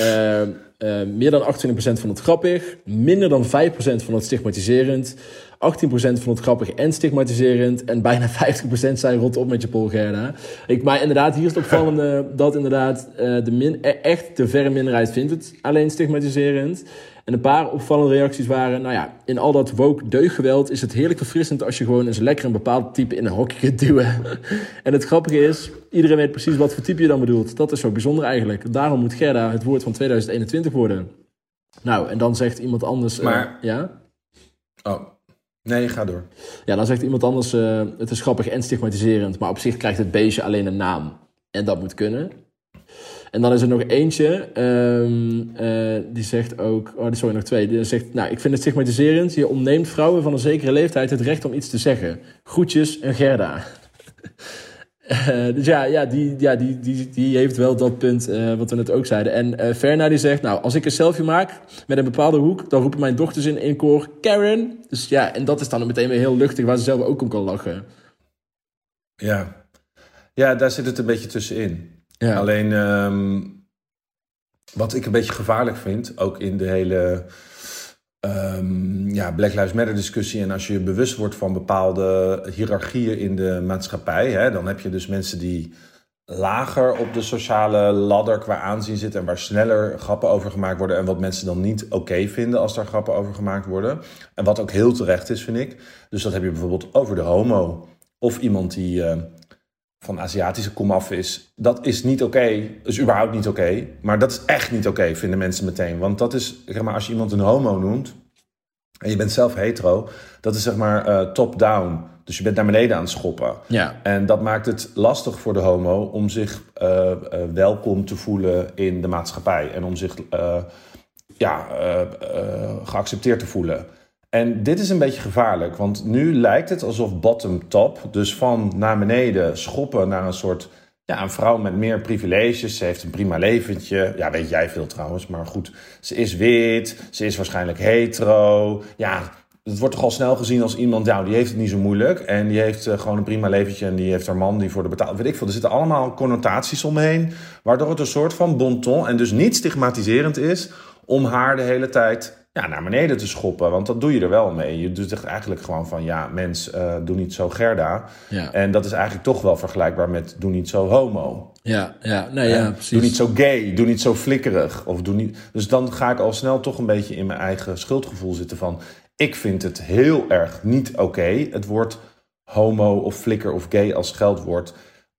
meer dan 28% van het grappig, minder dan 5% van het stigmatiserend, 18% van het grappig en stigmatiserend en bijna 50% zijn rot op met je polgerda. Ik, maar inderdaad, hier is het opvallende <laughs> dat inderdaad uh, de min, e-, echt de verre minderheid vindt het alleen stigmatiserend. En een paar opvallende reacties waren, nou ja, in al dat woke deugdgeweld is het heerlijk verfrissend als je gewoon eens lekker een bepaald type in een hokje kunt duwen. <laughs> en het grappige is, iedereen weet precies wat voor type je dan bedoelt. Dat is zo bijzonder eigenlijk. Daarom moet Gerda het woord van 2021 worden. Nou, en dan zegt iemand anders... Maar... Uh, ja? Oh, nee, ga door. Ja, dan zegt iemand anders, uh, het is grappig en stigmatiserend, maar op zich krijgt het beestje alleen een naam. En dat moet kunnen. En dan is er nog eentje, um, uh, die zegt ook, oh, sorry, nog twee. Die zegt, nou, ik vind het stigmatiserend. Je ontneemt vrouwen van een zekere leeftijd het recht om iets te zeggen. Groetjes, een Gerda. Uh, dus ja, ja, die, ja die, die, die heeft wel dat punt uh, wat we net ook zeiden. En uh, Ferna die zegt, nou, als ik een selfie maak met een bepaalde hoek, dan roepen mijn dochters in één koor Karen. Dus ja, en dat is dan meteen weer heel luchtig, waar ze zelf ook om kan lachen. Ja, ja daar zit het een beetje tussenin. Ja. Alleen um, wat ik een beetje gevaarlijk vind, ook in de hele um, ja, Black Lives Matter discussie. En als je je bewust wordt van bepaalde hiërarchieën in de maatschappij, hè, dan heb je dus mensen die lager op de sociale ladder qua aanzien zit en waar sneller grappen over gemaakt worden en wat mensen dan niet oké vinden als daar grappen over gemaakt worden. En wat ook heel terecht is, vind ik. Dus dat heb je bijvoorbeeld over de homo of iemand die uh, van Aziatische komaf is. Dat is niet oké, okay. is überhaupt niet oké, maar dat is echt niet oké, vinden mensen meteen. Want dat is, zeg maar, als je iemand een homo noemt en je bent zelf hetero, dat is zeg maar uh, top-down. Dus je bent naar beneden aan het schoppen. Ja. En dat maakt het lastig voor de homo om zich uh, uh, welkom te voelen in de maatschappij. En om zich ja, geaccepteerd te voelen. En dit is een beetje gevaarlijk, want nu lijkt het alsof bottom-top, dus van naar beneden schoppen naar een soort ja, een vrouw met meer privileges. Ze heeft een prima leventje. Ja, weet jij veel trouwens, maar goed. Ze is wit, ze is waarschijnlijk hetero. Ja, het wordt toch al snel gezien als iemand, nou, die heeft het niet zo moeilijk. En die heeft uh, gewoon een prima leventje en die heeft haar man die voor de betaald. Weet ik veel. Er zitten allemaal connotaties omheen. Waardoor het een soort van bonton en dus niet stigmatiserend is om haar de hele tijd ja, naar beneden te schoppen. Want dat doe je er wel mee. Je doet echt eigenlijk gewoon van, ja, mens, uh, doe niet zo Gerda. Ja. En dat is eigenlijk toch wel vergelijkbaar met doe niet zo homo. Ja, ja, nee, ja, precies. Doe niet zo gay, doe niet zo flikkerig. Of doe niet... Dus dan ga ik al snel toch een beetje in mijn eigen schuldgevoel zitten van... Ik vind het heel erg niet oké. Het woord homo of flikker of gay als scheldwoord.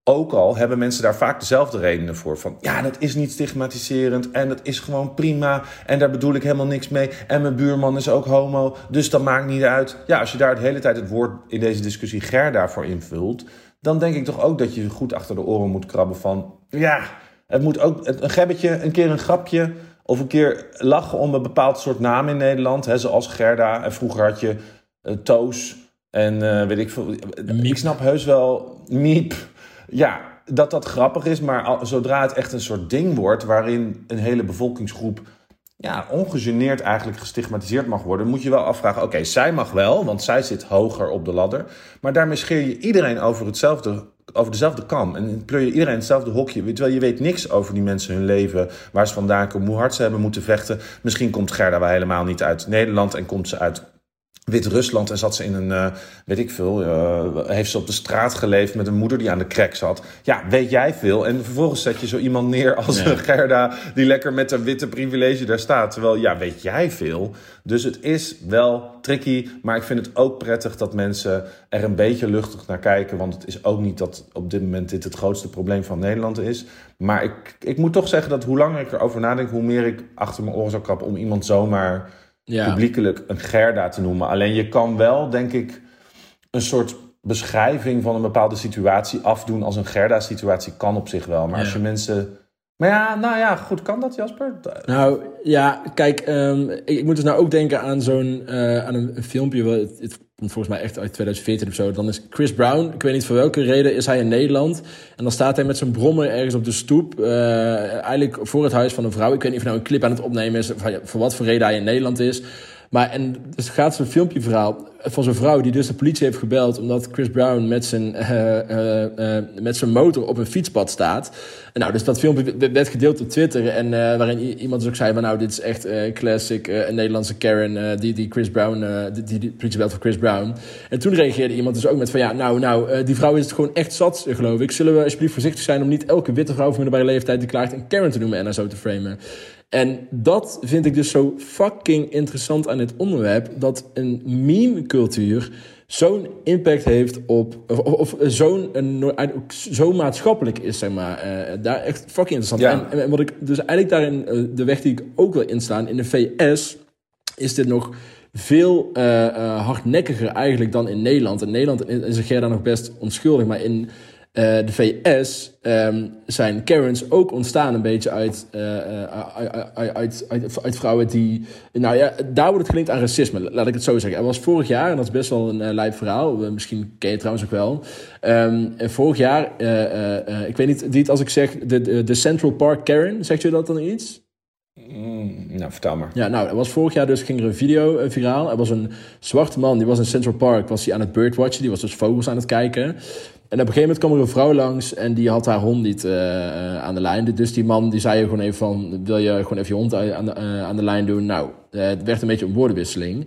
Ook al hebben mensen daar vaak dezelfde redenen voor. Van ja, dat is niet stigmatiserend en dat is gewoon prima. En daar bedoel ik helemaal niks mee. En mijn buurman is ook homo, dus dat maakt niet uit. Ja, als je daar de hele tijd het woord in deze discussie Gerda voor invult. Dan denk ik toch ook dat je goed achter de oren moet krabben van... Ja, het moet ook een gebbetje, een keer een grapje... Of een keer lachen om een bepaald soort naam in Nederland. Hè, zoals Gerda. En vroeger had je uh, Toos. En uh, weet ik veel. Ik snap heus wel. Miep. Ja, dat dat grappig is. Maar zodra het echt een soort ding wordt. waarin een hele bevolkingsgroep. Ja, ongegeneerd eigenlijk gestigmatiseerd mag worden. moet je wel afvragen: oké, zij mag wel, want zij zit hoger op de ladder. Maar daarmee scheer je iedereen over hetzelfde over dezelfde kam. En pleur je iedereen hetzelfde hokje. Terwijl je weet niks over die mensen hun leven. Waar ze vandaan komen, hoe hard ze hebben moeten vechten. Misschien komt Gerda wel helemaal niet uit Nederland. En komt ze uit Wit-Rusland en zat ze in een, uh, weet ik veel, uh, heeft ze op de straat geleefd met een moeder die aan de krek zat. Ja, weet jij veel. En vervolgens zet je zo iemand neer als ja. Gerda die lekker met een witte privilege daar staat. Terwijl, ja, weet jij veel. Dus het is wel tricky, maar ik vind het ook prettig dat mensen er een beetje luchtig naar kijken. Want het is ook niet dat op dit moment dit het grootste probleem van Nederland is. Maar ik, ik moet toch zeggen dat hoe langer ik erover nadenk, hoe meer ik achter mijn oren zou krappen om iemand zomaar ja. publiekelijk een Gerda te noemen. Alleen je kan wel, denk ik, een soort beschrijving van een bepaalde situatie afdoen als een Gerda-situatie kan op zich wel. Maar ja. als je mensen. Maar ja, nou ja, goed, kan dat, Jasper? Nou ja, kijk, um, ik, ik, moet dus nou ook denken aan zo'n uh, aan een, een filmpje. Het, het volgens mij echt uit 2014 of zo. Dan is Chris Brown, ik weet niet voor welke reden, is hij in Nederland. En dan staat hij met zijn brommer ergens op de stoep. Uh, eigenlijk voor het huis van een vrouw. Ik weet niet of hij nou een clip aan het opnemen is. Voor wat voor reden hij in Nederland is. Maar en dus gaat zo'n filmpje verhaal van zo'n vrouw die dus de politie heeft gebeld omdat Chris Brown met zijn, uh, uh, uh, met zijn motor op een fietspad staat. En nou, dus dat filmpje werd gedeeld op Twitter en waarin iemand dus ook zei van nou, dit is echt classic, een Nederlandse Karen die, die Chris Brown, die, die, die politie belt voor Chris Brown. En toen reageerde iemand dus ook met van ja, nou, nou, die vrouw is het gewoon echt zat, geloof ik. Zullen we alsjeblieft voorzichtig zijn om niet elke witte vrouw van middelbare leeftijd die klaagt een Karen te noemen en haar zo te framen. En dat vind ik dus zo fucking interessant aan dit onderwerp. Dat een meme-cultuur zo'n impact heeft op. Of, of zo'n zo maatschappelijk is, zeg maar. Uh, daar echt fucking interessant. Ja. En, en, wat ik dus eigenlijk daarin. Uh, de weg die ik ook wil instaan. In de VS is dit nog veel uh, uh, hardnekkiger eigenlijk dan in Nederland. In Nederland is een Gerda nog best onschuldig, maar in uh, de VS um, zijn Karens ook ontstaan een beetje uit, uh, uit, uit, uit, uit, vrouwen die... Nou ja, daar wordt het gelinkt aan racisme, laat ik het zo zeggen. Er was vorig jaar, en dat is best wel een uh, lijp verhaal, misschien ken je het trouwens ook wel. Um, vorig jaar, ik weet niet, niet als ik zeg de, de Central Park Karen, zegt je dat dan iets? Mm, nou, vertel maar. Ja, nou, er was vorig jaar dus ging er een video uh, viraal. Er was een zwarte man, die was in Central Park, was hij aan het birdwatchen. Die was dus vogels aan het kijken. En op een gegeven moment kwam er een vrouw langs en die had haar hond niet uh, aan de lijn. Dus die man die zei gewoon even van, wil je gewoon even je hond aan de, uh, aan de lijn doen? Nou, het werd een beetje een woordenwisseling.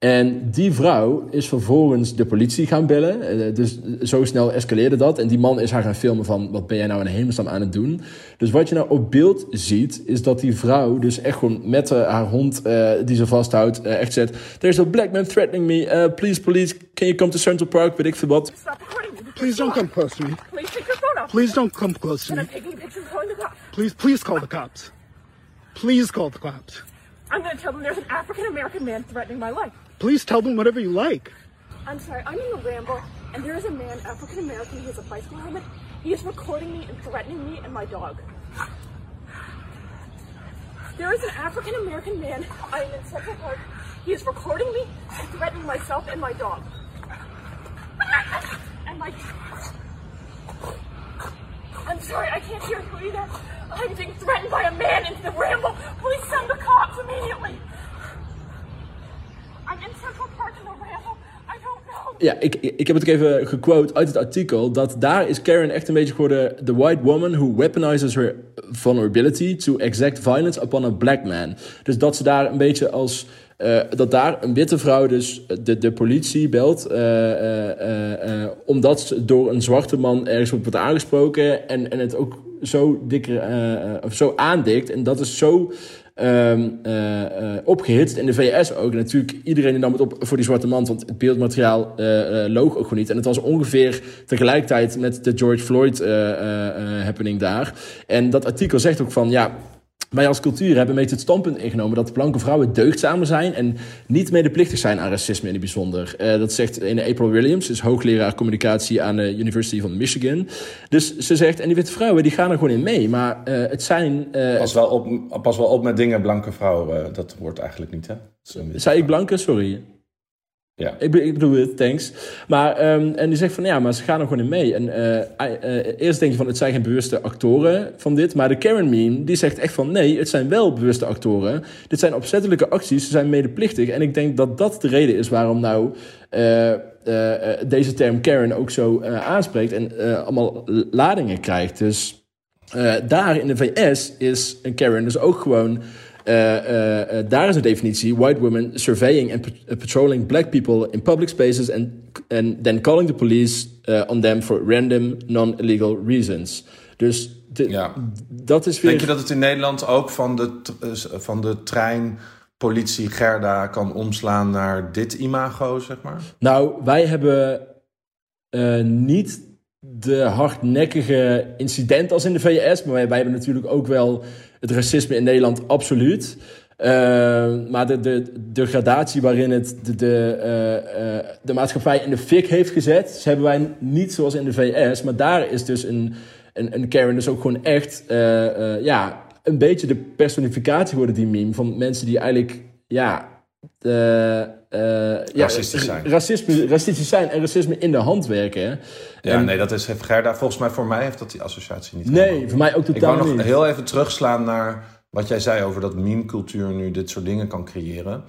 En die vrouw is vervolgens de politie gaan bellen. Eh, dus zo snel escaleerde dat. En die man is haar gaan filmen van... wat ben jij nou in hemelsnaam aan het doen? Dus wat je nou op beeld ziet... is dat die vrouw dus echt gewoon met haar hond uh, die ze vasthoudt... Uh, echt zegt... There's a black man threatening me. please, police, can you come to Central Park? Weet ik veel wat. Please don't come close to me. Please take your phone off. Please don't come close to me. Please, please call the cops. Please call the cops. I'm going to tell them there's an African American man threatening my life. Please tell them whatever you like. I'm sorry, I'm in the ramble, and there is a man, African American, he has a bicycle helmet. He is recording me and threatening me and my dog. There is an African American man, I am in Central Park. He is recording me and threatening myself and my dog. And my. I'm sorry, I can't hear you either. I'm being threatened by a man in the ramble. Please send the cops immediately. I'm in Central Park in the ramble. Ja, ik, ik heb het ook even gequote uit het artikel. Dat daar is Karen echt een beetje geworden... The white woman who weaponizes her vulnerability to exact violence upon a black man. Dus dat ze daar een beetje als... Uh, dat daar een witte vrouw dus de, de politie belt. Uh, omdat ze door een zwarte man ergens wordt aangesproken. En, en het ook zo, dikker, of zo aandikt. En dat is zo um, opgehitst. In de VS ook. natuurlijk, iedereen nam het op voor die zwarte man. Want het beeldmateriaal loog ook gewoon niet. En het was ongeveer tegelijkertijd met de George Floyd happening daar. En dat artikel zegt ook van ja wij als cultuur hebben een beetje het standpunt ingenomen dat blanke vrouwen deugdzamer zijn en niet medeplichtig zijn aan racisme in het bijzonder. Uh, dat zegt een April Williams, is hoogleraar communicatie aan de University van Michigan. Dus ze zegt, en die witte vrouwen die gaan er gewoon in mee, maar uh, het zijn... Uh, pas, wel op, pas wel op met dingen, blanke vrouwen, dat wordt eigenlijk niet, hè? Zei ik blanke? Sorry. Ja. Ik, bedoel het, thanks. Maar, um, en die zegt van ja, maar ze gaan er gewoon in mee. En uh, uh, eerst denk je van het zijn geen bewuste actoren van dit. Maar de Karen meme, die zegt echt van nee, het zijn wel bewuste actoren. Dit zijn opzettelijke acties, ze zijn medeplichtig. En ik denk dat dat de reden is waarom nou uh, deze term Karen ook zo aanspreekt. En allemaal ladingen krijgt. Dus daar in de VS is een Karen dus ook gewoon daar is een definitie: white women surveying and patrolling black people in public spaces and, and then calling the police on them for random non-illegal reasons. Dus de, ja. dat is weer. Denk je dat het in Nederland ook van de, van de trein politie Gerda kan omslaan naar dit imago, zeg maar? Nou, wij hebben uh, niet de hardnekkige incident als in de VS, maar wij, wij hebben natuurlijk ook wel het racisme in Nederland absoluut. Uh, maar de, de, de gradatie waarin het de, de, uh, uh, de maatschappij in de fik heeft gezet, dus hebben wij niet zoals in de VS. Maar daar is dus een, een, een Karen dus ook gewoon echt ja, een beetje de personificatie worden die meme van mensen die eigenlijk ja, uh, racistisch zijn. Racisme, racistisch zijn en racisme in de hand werken. Hè? Ja, nee, dat is Gerda. Volgens mij voor mij heeft dat die associatie niet. Nee, voor mij ook totaal niet. Ik wou nog heel even terugslaan naar wat jij zei over dat meme-cultuur nu dit soort dingen kan creëren.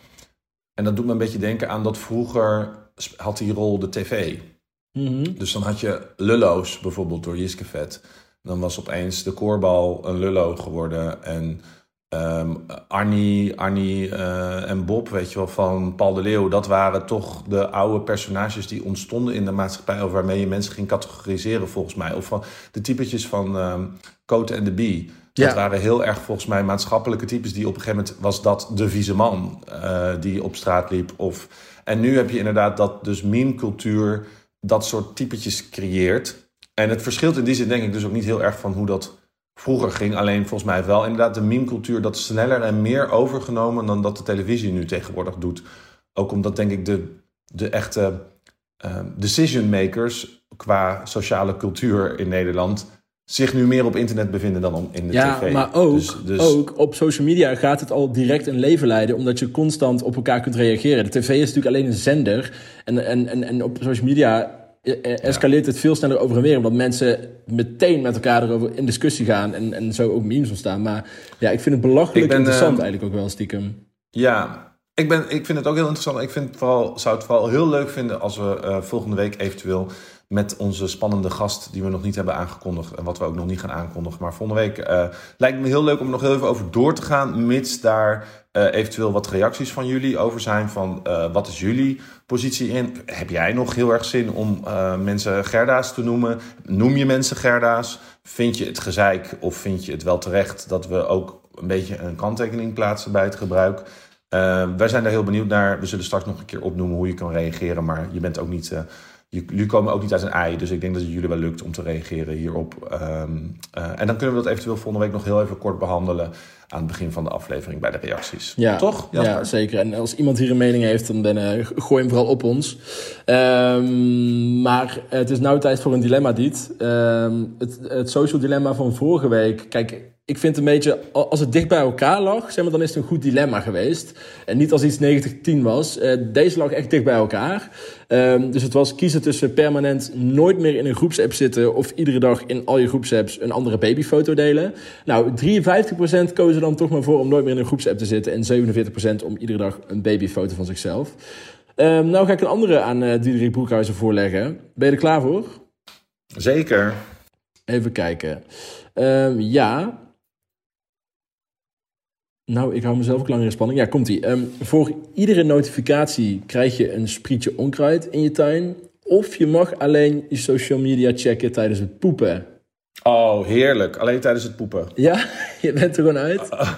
En dat doet me een beetje denken aan dat vroeger had die rol de tv. Mm Dus dan had je lullo's bijvoorbeeld door Jiske Vet. Dan was opeens de koorbal een lullo geworden en Um, Arnie, Arnie uh, en Bob, weet je wel, van Paul de Leeuw, dat waren toch de oude personages die ontstonden in de maatschappij, of waarmee je mensen ging categoriseren, volgens mij. Of van de typetjes van um, Cote en de Bee. Dat waren heel erg volgens mij maatschappelijke types die op een gegeven moment was dat de vieze man uh, die op straat liep. Of, en nu heb je inderdaad dat dus meme-cultuur dat soort typetjes creëert. En het verschilt in die zin denk ik dus ook niet heel erg van hoe dat vroeger ging. Alleen volgens mij wel inderdaad de meme-cultuur dat sneller en meer overgenomen dan dat de televisie nu tegenwoordig doet. Ook omdat denk ik de, de echte uh, decision makers qua sociale cultuur in Nederland zich nu meer op internet bevinden dan in de ja, tv. Ja, maar ook, dus, dus... ook op social media gaat het al direct een leven leiden... omdat je constant op elkaar kunt reageren. De tv is natuurlijk alleen een zender. En, en, en, en op social media escaleert het veel sneller over en weer. Omdat mensen meteen met elkaar erover in discussie gaan. En, en zo ook memes ontstaan. Maar ja, ik vind het belachelijk ben, interessant uh, eigenlijk ook wel stiekem. Ja, ik, ben, ik vind het ook heel interessant. Ik vind vooral, zou het vooral heel leuk vinden als we uh, volgende week eventueel met onze spannende gast die we nog niet hebben aangekondigd en wat we ook nog niet gaan aankondigen. Maar volgende week uh, lijkt me heel leuk om nog heel even over door te gaan, mits daar uh, eventueel wat reacties van jullie over zijn. Van uh, wat is jullie positie in? Heb jij nog heel erg zin om mensen Gerda's te noemen? Noem je mensen Gerda's? Vind je het gezeik of vind je het wel terecht dat we ook een beetje een kanttekening plaatsen bij het gebruik? wij zijn daar heel benieuwd naar. We zullen straks nog een keer opnoemen hoe je kan reageren, maar je bent ook niet jullie komen ook niet uit een ei. Dus ik denk dat het jullie wel lukt om te reageren hierop. Um, uh, en dan kunnen we dat eventueel volgende week nog heel even kort behandelen. Aan het begin van de aflevering bij de reacties. Ja, Toch? Ja, zeker. En als iemand hier een mening heeft, dan ben, uh, gooi hem vooral op ons. Um, maar het is nou tijd voor een dilemma, Diet. Um, het, het social dilemma van vorige week. Kijk, ik vind een beetje, als het dicht bij elkaar lag, zeg maar, dan is het een goed dilemma geweest. En niet als iets 90-10 was. Uh, deze lag echt dicht bij elkaar. Um, dus het was kiezen tussen permanent nooit meer in een groepsapp zitten of iedere dag in al je groepsapps een andere babyfoto delen. Nou, 53% kozen dan toch maar voor om nooit meer in een groepsapp te zitten en 47% om iedere dag een babyfoto van zichzelf. Um, nou ga ik een andere aan uh, Diederik Broekhuizen voorleggen. Ben je er klaar voor? Zeker. Even kijken. Um, ja, nou, ik hou mezelf ook langer in spanning. Ja, komt-ie. Um, voor iedere notificatie krijg je een sprietje onkruid in je tuin. Of je mag alleen je social media checken tijdens het poepen. Oh, heerlijk. Alleen tijdens het poepen. Ja, <laughs> je bent er gewoon uit. Ah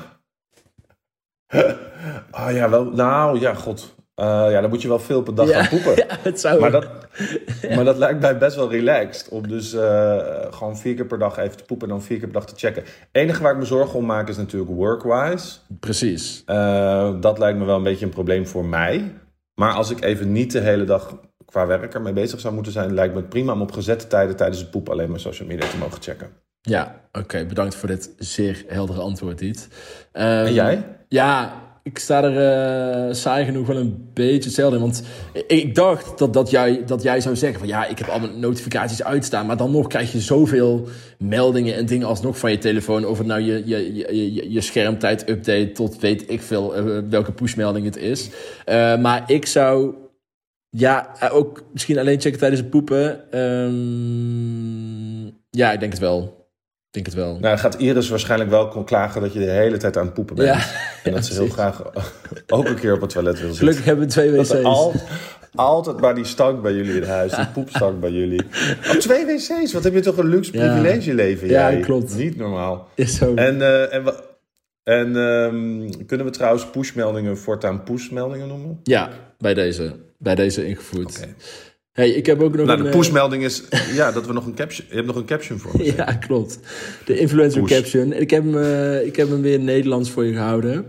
oh, ja, wel. Nou, ja, god. Uh, ja, dan moet je wel veel per dag gaan poepen. <laughs> Ja, het zou maar dat, <laughs> maar dat lijkt mij best wel relaxed. Om dus uh, gewoon vier keer per dag even te poepen en dan vier keer per dag te checken. Het enige waar ik me zorgen om maak is natuurlijk workwise. Precies. Uh, dat lijkt me wel een beetje een probleem voor mij. Maar als ik even niet de hele dag qua werk ermee bezig zou moeten zijn... lijkt me het prima om op gezette tijden tijdens het poepen alleen maar social media te mogen checken. Ja, oké. bedankt voor dit zeer heldere antwoord, Diet. Um, en jij? Ja, ik sta er uh, saai genoeg wel een beetje hetzelfde in. Want ik dacht dat, dat, jij, dat jij zou zeggen van ja, ik heb al mijn notificaties uitstaan. Maar dan nog krijg je zoveel meldingen en dingen alsnog van je telefoon. Of het nou je, je, je, je schermtijd update tot weet ik veel uh, welke pushmelding het is. Uh, maar ik zou ja, ook misschien alleen checken tijdens het poepen. Um, ja, ik denk het wel denk het wel. Nou, gaat Iris waarschijnlijk wel klagen dat je de hele tijd aan het poepen bent. Ja, <laughs> en dat ze heel graag ook een keer op het toilet wil zitten. Gelukkig hebben we twee wc's. Al, altijd maar die stank bij jullie in huis, die <laughs> poepstank bij jullie. Op twee wc's, wat heb je toch een luxe privilege leven Ja, jij. klopt. Niet normaal. Is zo. En, uh, en, en um, kunnen we trouwens pushmeldingen voortaan pushmeldingen noemen? Ja, bij deze. Bij deze ingevoerd. Okay. Hey, ik heb ook nog nou, een... de eh, pushmelding is <laughs> ja, dat we nog een caption... Je hebt nog een caption voor me. ja, klopt. De influencer Push. caption. Ik heb, hem, uh, ik heb hem weer Nederlands voor je gehouden. Um,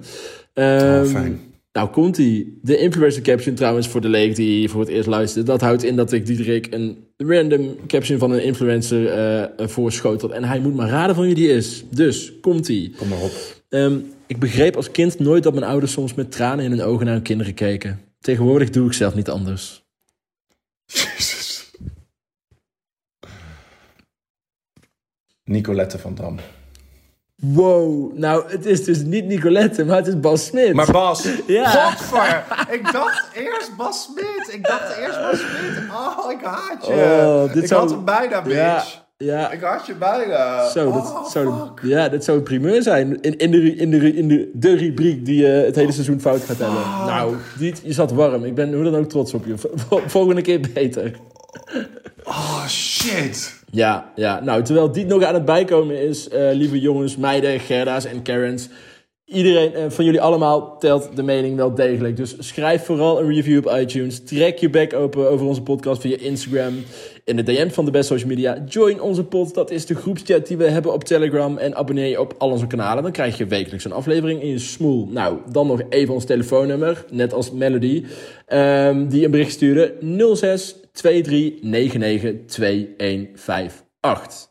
oh, fijn. Nou, komt ie. De influencer caption trouwens, voor de leek die voor het eerst luistert. Dat houdt in dat ik Diederik een random caption van een influencer uh, voorschotel. En hij moet maar raden van wie die is. Dus, komt ie. Kom maar op. Um, ik begreep als kind nooit dat mijn ouders soms met tranen in hun ogen naar hun kinderen keken. Tegenwoordig doe ik zelf niet anders. Jezus. Nicolette van Dam. Wow, nou, het is dus niet Nicolette, maar het is Bas Smit. Maar Bas, <laughs> ja. godver. Ik dacht eerst Bas Smit. Ik dacht eerst Bas Smit. Oh, ik haat je. Oh, dit ik zou... had hem bijna, bitch. Ja. Ja. Ik had je bijna. Zo, dat oh, zou, ja, dat zou een primeur zijn. In, in, de, in, de, in de, de rubriek die uh, het hele seizoen fout gaat hebben. Nou, die, je zat warm. Ik ben hoe dan ook trots op je. Volgende keer beter. Oh, shit. Ja, ja. Nou, terwijl die nog aan het bijkomen is, uh, lieve jongens, meiden, Gerda's en Karens. Iedereen uh, van jullie allemaal telt de mening wel degelijk. Dus schrijf vooral een review op iTunes. Trek je bek open over onze podcast via Instagram. In de DM van de best social media. Join onze pod. Dat is de groepschat die we hebben op Telegram. En abonneer je op al onze kanalen. Dan krijg je wekelijks een aflevering in je smoel. Nou, dan nog even ons telefoonnummer. Net als Melody. Um, die een bericht stuurde. 06 23 99 2158.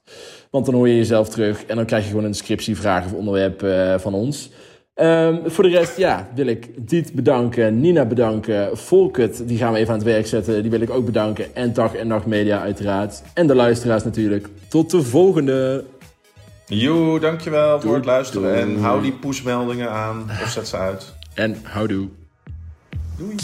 Want dan hoor je jezelf terug. En dan krijg je gewoon een scriptievraag of onderwerp uh, van ons. Um, voor de rest, ja, wil ik Diet bedanken, Nina bedanken, Volkert, die gaan we even aan het werk zetten, die wil ik ook bedanken. En Dag en Nacht Media uiteraard. En de luisteraars natuurlijk. Tot de volgende! Jo, dankjewel doei, voor het luisteren. Doei. En hou die pushmeldingen aan of zet ze uit. En houdoe. Doei.